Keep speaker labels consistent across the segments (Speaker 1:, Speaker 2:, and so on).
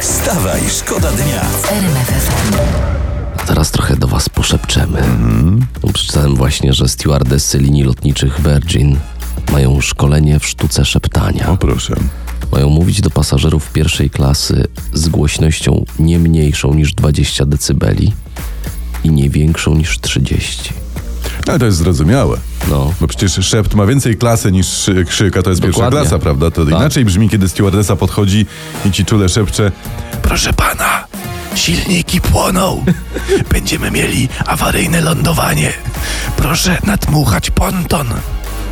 Speaker 1: Wstawaj, szkoda dnia.
Speaker 2: A teraz trochę do was poszepczemy. Przeczytałem właśnie, że stewardessy linii lotniczych Virgin mają szkolenie w sztuce szeptania.
Speaker 3: O proszę.
Speaker 2: Mają mówić do pasażerów pierwszej klasy z głośnością nie mniejszą niż 20 dB i nie większą niż 30.
Speaker 3: Ale to jest zrozumiałe.
Speaker 2: No.
Speaker 3: Bo przecież szept ma więcej klasy niż krzyk, a to jest pierwsza
Speaker 2: Dokładnie.
Speaker 3: klasa, prawda? To
Speaker 2: Tak.
Speaker 3: inaczej brzmi, kiedy stewardesa podchodzi i ci czule szepcze
Speaker 1: Proszę pana, silniki płoną. Będziemy mieli awaryjne lądowanie. Proszę nadmuchać ponton.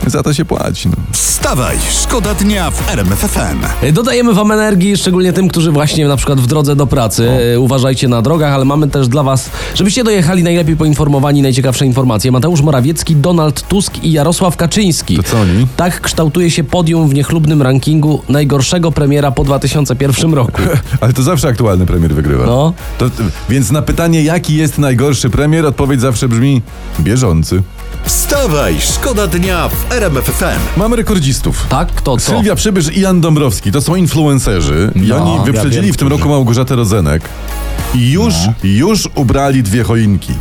Speaker 3: Za to się płaci. No.
Speaker 1: Wstawaj, szkoda dnia w RMF FM.
Speaker 2: E, Dodajemy wam energii, szczególnie tym, którzy właśnie na przykład w drodze do pracy. E, Uważajcie na drogach, ale mamy też dla was, żebyście dojechali najlepiej poinformowani, najciekawsze informacje. Mateusz Morawiecki, Donald Tusk i Jarosław Kaczyński.
Speaker 3: To co oni?
Speaker 2: Tak kształtuje się podium w niechlubnym rankingu najgorszego premiera po 2001 roku.
Speaker 3: Ale to zawsze aktualny premier wygrywa.
Speaker 2: No.
Speaker 3: To, więc na pytanie, jaki jest najgorszy premier, odpowiedź zawsze brzmi bieżący.
Speaker 1: Wstawaj, szkoda dnia w RMF FM.
Speaker 3: Mamy rekordzistów.
Speaker 2: Tak? Kto co?
Speaker 3: Sylwia Przybysz i Jan Dąbrowski to są influencerzy i
Speaker 2: No,
Speaker 3: oni
Speaker 2: ja
Speaker 3: wyprzedzili
Speaker 4: wiem,
Speaker 3: w tym
Speaker 4: którzy.
Speaker 3: roku Małgorzatę Rodzenek i już,
Speaker 2: No.
Speaker 3: już ubrali dwie choinki.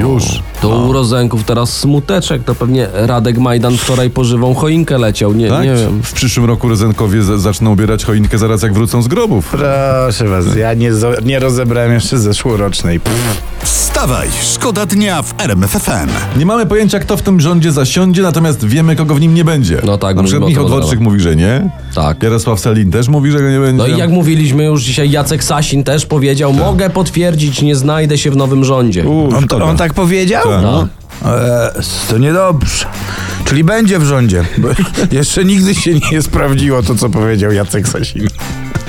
Speaker 3: Już.
Speaker 2: To u Rozenków teraz smuteczek, to pewnie Radek Majdan wczoraj po żywą choinkę leciał, nie,
Speaker 3: Tak?
Speaker 2: nie wiem.
Speaker 3: W przyszłym roku Rozenkowie z- zaczną ubierać choinkę zaraz jak wrócą z grobów.
Speaker 4: Proszę was, ja nie, zo- nie rozebrałem jeszcze zeszłorocznej. Pff.
Speaker 1: Wstawaj, szkoda dnia w RMF FM.
Speaker 3: Nie mamy pojęcia, kto w tym rządzie zasiądzie, natomiast wiemy, kogo w nim nie będzie.
Speaker 2: No tak,
Speaker 3: Na
Speaker 2: mówimy
Speaker 3: przykład
Speaker 2: o
Speaker 3: Michał
Speaker 2: tym od
Speaker 3: Dworczyk mówi, że nie.
Speaker 2: Tak.
Speaker 3: Jarosław Selin też mówi, że go nie będzie.
Speaker 2: No i jak mówiliśmy już dzisiaj, Jacek Sasin też powiedział, mogę potwierdzić, nie znajdę się w nowym rządzie.
Speaker 3: U,
Speaker 4: On, on tak powiedział?
Speaker 3: Tak.
Speaker 2: No.
Speaker 4: E, to niedobrze. Czyli będzie w rządzie. Bo jeszcze nigdy się nie sprawdziło to, co powiedział Jacek Sasin.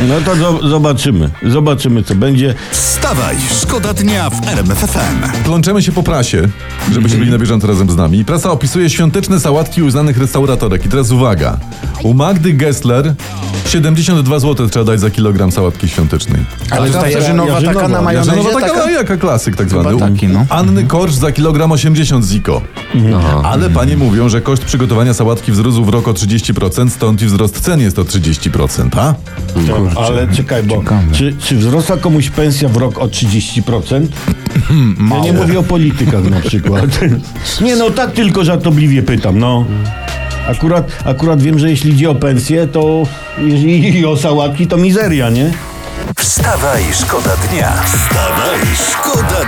Speaker 5: No to zo- zobaczymy. Zobaczymy, co będzie.
Speaker 1: Wstawaj, szkoda dnia w RMF FM.
Speaker 3: Plączemy się po prasie, żebyście byli na bieżąco razem z nami. Prasa opisuje świąteczne sałatki uznanych restauratorek. I teraz uwaga. U Magdy Gessler 72 zł trzeba dać za kilogram sałatki świątecznej.
Speaker 4: Ale ta jarzynowa
Speaker 5: jarzynowa.
Speaker 4: taka na majonezie?
Speaker 3: no, taka,
Speaker 4: taka?
Speaker 3: jaka klasyk tak zwany.
Speaker 4: Taki, no.
Speaker 3: Anny Korcz za kilogram 80 ziko. Ale panie mówią, że koszt przygotowania sałatki wzrósł w rok o 30%, stąd i wzrost cen jest o 30%, a?
Speaker 5: Ale czekaj, bo
Speaker 4: ciekawe.
Speaker 5: czy, czy wzrosła komuś pensja w rok o 30%? Ja nie mówię o politykach na przykład. Nie no, tak tylko żartobliwie pytam, no. Akurat, akurat wiem, że jeśli idzie o pensję, to jeżeli o sałatki, to mizeria, nie?
Speaker 1: Wstawaj, szkoda dnia. Wstawaj, szkoda